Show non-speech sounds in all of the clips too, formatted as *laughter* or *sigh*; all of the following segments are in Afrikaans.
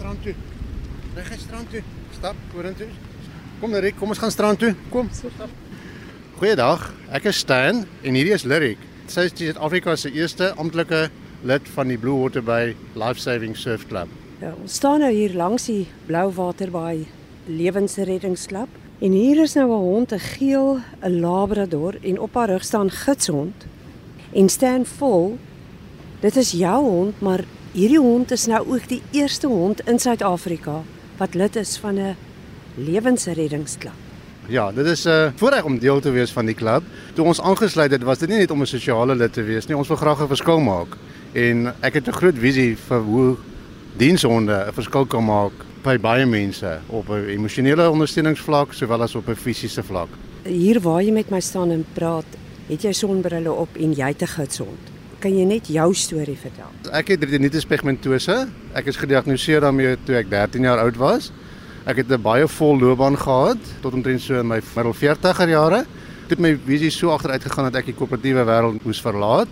strand toe. Ry gaan strand toe. Stap vorentoe. Kom Lyrik, kom ons gaan strand toe. Kom. Goeiedag. Ek is Stan en hierdie is Lyrik. Sy is Suid-Afrika se eerste amptelike lid van die Blue Water Bay Life Saving Surf Club. Ja, ons staan nou hier langs die Blou Water Bay Lewensreddingsklub en hier is nou 'n hond, 'n geel, 'n labrador en op haar rug staan gidshond. En Stan vol. Dit is jou hond, maar hierdie hond is nou ook die eerste hond in Suid-Afrika wat lid is van 'n lewensreddingsklub. Ja, dit is 'n uh, voorreg om deel te wees van die klub. Toe ons aangesluit het, was dit nie net om 'n sosiale lid te wees nie, ons wil graag 'n verskil maak. En ek het 'n groot visie vir hoe dienshonde 'n verskil kan maak by baie mense op 'n emosionele ondersteuningsvlak sowel as op 'n fisiese vlak. Hier waar jy met my staan en praat, het jy sonbrille op en jy het 'n gidsond. Kan jy net jou storie vertel? Ek het retinitis pigmentose. Ek is gediagnoseer daarmee toe ek 13 jaar oud was. Ek het 'n baie vol loopbaan gehad tot omtrent so in my middel 40er jare. Dit het my visie so agteruit gegaan dat ek die koöperatiewe wêreld moes verlaat.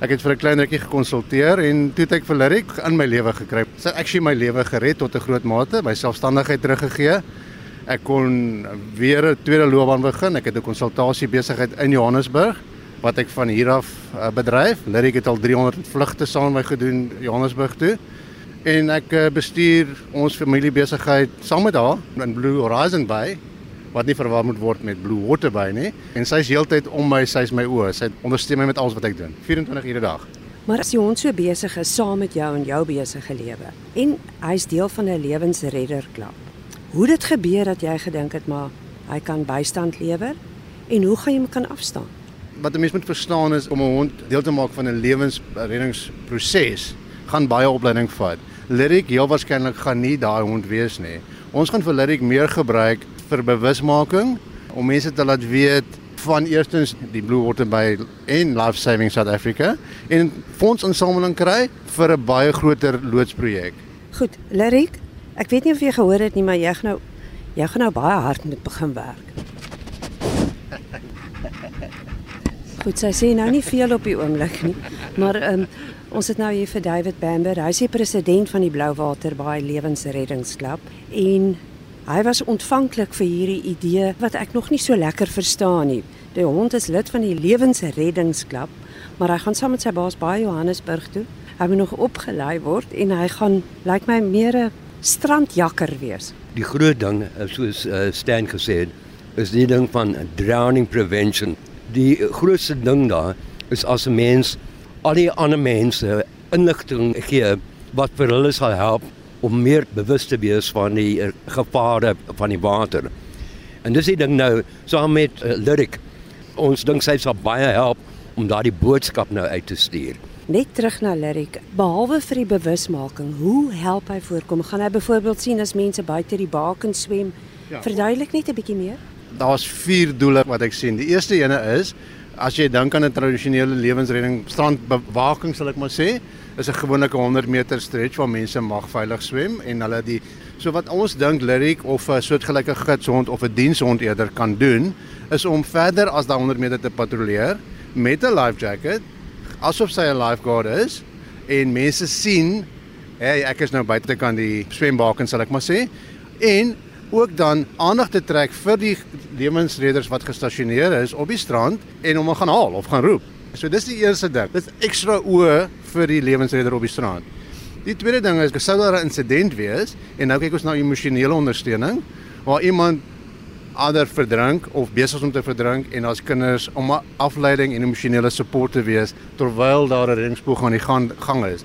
Ek het vir 'n klein rukkie gekonsulteer en toe het ek vir Lyric in my lewe gekry. Sy het actually my lewe gered tot 'n groot mate, my selfstandigheid teruggegee. Ek kon weer 'n tweede loopbaan begin. Ek het 'n konsultasie besigheid in Johannesburg wat ek van hier af uh, bedryf. Lyric het al 300 vlugte saam met my gedoen Johannesburg toe. En ek uh, bestuur ons familiebesigheid saam met haar in Blue Horizon Bay wat nie verwar moet word met Blue Water Bay nie. En sy is heeltyd om my, sy is my oë. Sy ondersteun my met alles wat ek doen, 24 ure 'n dag. Maar as hond so besig is saam met jou in jou besige lewe en hy's deel van 'n lewensredderklub. Hoe dit gebeur dat jy gedink het maar hy kan bystand lewer en hoe gaan jy hom kan afstaan? Wat 'n mens moet verstaan is om 'n hond deel te maak van 'n lewensreddingsproses gaan baie opleiding vat. Lyric heel waarskynlik gaan nie daai hond wees nie. Ons gaan vir Lyric meer gebruik vir bewusmaking om mense te laat weet van eerstens die Blue Water by en Life Saving South Africa en fondsinsameling kry vir 'n baie groter loodsprojek. Goed, Lyric, ek weet nie of jy gehoor het nie, maar jy gaan nou jy gaan nou baie hard moet begin werk. Goed, sy sê nou nie veel op die oomblik nie, maar ehm um, ons het nou hier vir David Bamber, hy is die president van die Blou Water Baai Lewensreddingsklub en Hy was ontvanklik vir hierdie idee wat ek nog nie so lekker verstaan nie. Die hond is lid van die lewensreddingsklub, maar hy gaan saam met sy baas by Johannesburg toe. Hy moet nog opgelei word en hy gaan lyk like my meer 'n strandjakker wees. Die groot ding, soos uh, Stan gesê het, is die ding van drowning prevention. Die grootste ding daar is as 'n mens al die ander mense inligting gee wat vir hulle sal help om meer bewus te wees van die gevare van die water. En dis die ding nou saam met uh, Lyric. Ons dink sy sal baie help om daardie boodskap nou uit te stuur. Net terug na Lyric. Behalwe vir die bewusmaking, hoe help hy voorkom? Gaan hy byvoorbeeld sien as mense buite die baken swem? Ja. Verduidelik net 'n bietjie meer. Daar's vier doele wat ek sien. Die eerste ene is as jy dink aan 'n tradisionele lewensredding strandbewaking sal ek maar sê, is 'n gewone 100 meter stretch waar mense mag veilig swem en hulle die so wat ons dink Lyric of 'n soortgelyke gidshond of 'n dienshond eerder kan doen is om verder as daai 100 meter te patrolleer met 'n life jacket asof sy 'n lifeguard is en mense sien hey ek is nou buite kan die swembaken sal ek maar sê en ook dan aandag te trek vir die lewensredders wat gestasioneer is op die strand en hom gaan haal of gaan roep. So dis die eerste ding. Dis ekstra oë vir die lewensredder op die strand. Die tweede ding is sou daar 'n insident wees en nou kyk ons na emosionele ondersteuning waar iemand ander verdrink of besig is om te verdrink en daar's kinders om 'n afleiding en emosionele support te wees terwyl daar 'n reddingspoging aan die gang gang is.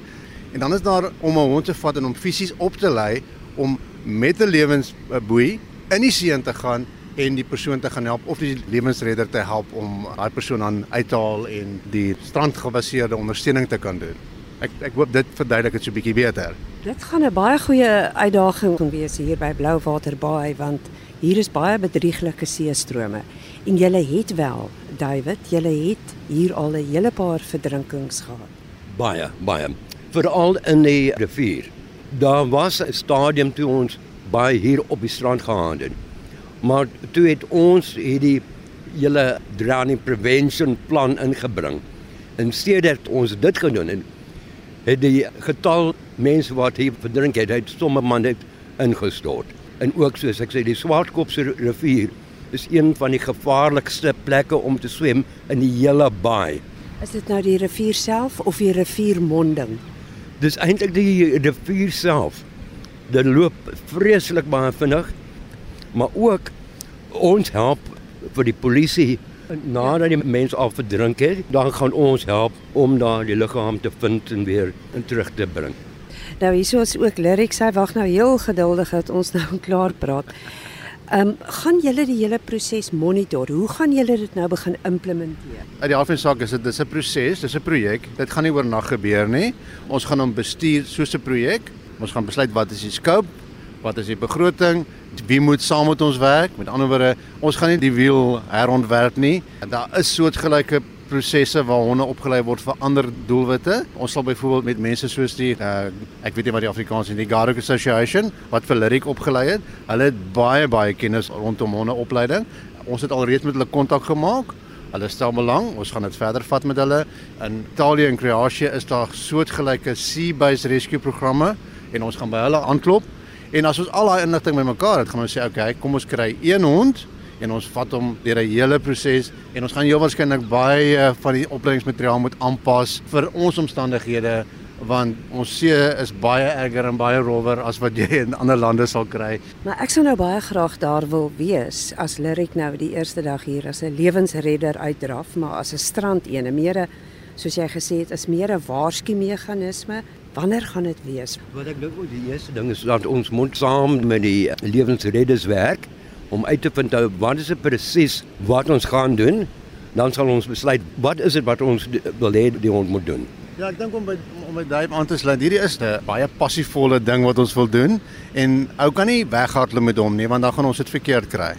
En dan is daar om 'n hond te vat en hom fisies op te lei om met 'n lewensboei in die see te gaan en die persoon te gaan help of die lewensredder te help om daai persoon aan uit te haal en die strandgebaseerde ondersteuning te kan doen. Ek ek hoop dit verduidelik dit so 'n bietjie beter. Dit gaan 'n baie goeie uitdaging wees hier by Blouwater Baai want hier is baie bedrieglike seestrome en jy het wel David, jy het hier al 'n hele paar verdrinkings gehad. Baie, baie. Veral in die rivier. Daar was 'n stadium toe ons baie hier op die strand gehad het. Maar toe het ons hierdie hele drowning prevention plan ingebring. En steeds het ons dit gedoen en het die getal mense wat hier verdrink het, het sommer man net ingestort. En ook soos ek sê die Swartkopse rivier is een van die gevaarlikste plekke om te swem in die hele baai. Is dit nou die rivier self of die riviermonding? Dis eintlik die rivier self. Dit loop vreeslik baie vinnig. Maar ook ons help vir die polisie nadat die mens al verdrink het, dan gaan ons help om daai die liggaam te vind en weer in terug te bring. Nou hierso is ook Lyric, sy wag nou heel geduldig dat ons nou *laughs* klaar praat. Ehm um, gaan julle die hele proses monitor? Hoe gaan julle dit nou begin implementeer? Uit die van die saak is dit dis 'n proses, dis 'n projek. Dit gaan nie oornag gebeur nie. Ons gaan hom bestuur soos 'n projek. Ons gaan besluit wat is die scope, wat is die begroting, wie moet saam met ons werk? Met ander woorde, ons gaan nie die wiel herontwerp nie. Daar is soortgelyke prosesse waar honde opgelei word vir ander doelwitte. Ons sal byvoorbeeld met mense soos die uh, ek weet nie wat die Afrikaans is, die Garrick Association wat vir Lyric opgelei het. Hulle het baie baie kennis rondom hondeopleiding. Ons het alreeds met hulle kontak gemaak. Hulle stel belang. Ons gaan dit verder vat met hulle. In Italië en Kroasie is daar soortgelyke sea-based rescue programme en ons gaan by hulle aanklop En as ons al daai inligting bymekaar het, gaan ons sê, "Oké, okay, kom ons kry een hond en ons vat hom deur 'n hele proses en ons gaan heel waarskynlik baie van die opleidingsmateriaal moet aanpas vir ons omstandighede want ons see is baie erger en baie rower as wat jy in ander lande sal kry. Maar ek sou nou baie graag daar wil wees as Lyric nou die eerste dag hier as 'n lewensredder uitdraf, maar as 'n strandene, meer soos jy gesê het, is meer 'n waarskumeganisme Wanneer gaan dit wees? Wat ek dink die eerste ding is dat ons moet saam met die lewensredders werk om uit te vind wat is dit presies wat ons gaan doen. Dan sal ons besluit wat is dit wat ons wil hê die hond moet doen. Ja, ek dink om by om by daai aan te sluit. Hierdie is 'n baie passievolle ding wat ons wil doen en ou kan nie weghardloop met hom nie want dan gaan ons dit verkeerd kry.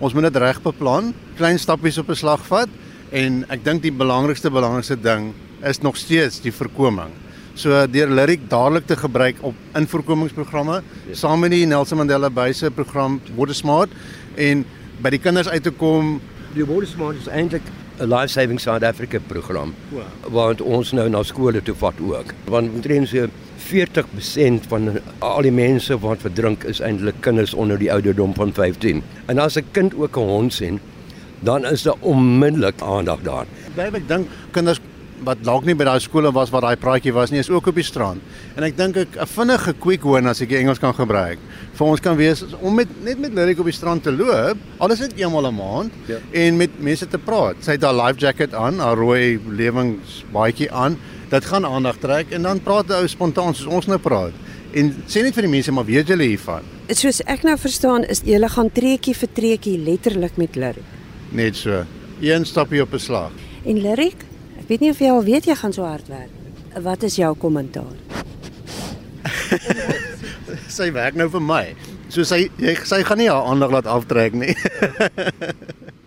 Ons moet dit reg beplan, klein stappies op 'n slag vat en ek dink die belangrikste belangrikste ding is nog steeds die voorkoming. So deur Lyric dadelik te gebruik op invoorkomingsprogramme yes. saam met die Nelson Mandela Base program Water Smart en by die kinders uit te kom. Die Water Smart is eintlik 'n Life Saving South Africa program. Wow. Waar ons nou na skole toe vat ook. Want omtrent so 40% van al die mense wat verdrink is eintlik kinders onder die ouderdom van 15. En as 'n kind ook 'n hond sien, dan is daar onmiddellik aandag daar. Ek dink kinders wat dalk nie by daai skole was waar daai praatjie was nie, is ook op die strand. En ek dink ek 'n vinnige quick win as ek die Engels kan gebruik. Vir ons kan wees om met net met Lyric op die strand te loop, alles net eenmal 'n maand ja. en met mense te praat. Sy het haar life jacket aan, haar rooi lewingsbaadjie aan. Dit gaan aandag trek en dan praat hy spontaan soos ons nou praat. En sê net vir die mense maar weet julle hiervan. Soos ek nou verstaan is julle gaan treetjie vir treetjie letterlik met Lyric. Net so. Een stapie op 'n slag. En Lyric, weet nie of jy al weet jy gaan so hard werk. Wat is jou kommentaar? *laughs* sy werk nou vir my. So sy jy, sy gaan nie haar aandag laat aftrek nie. *laughs*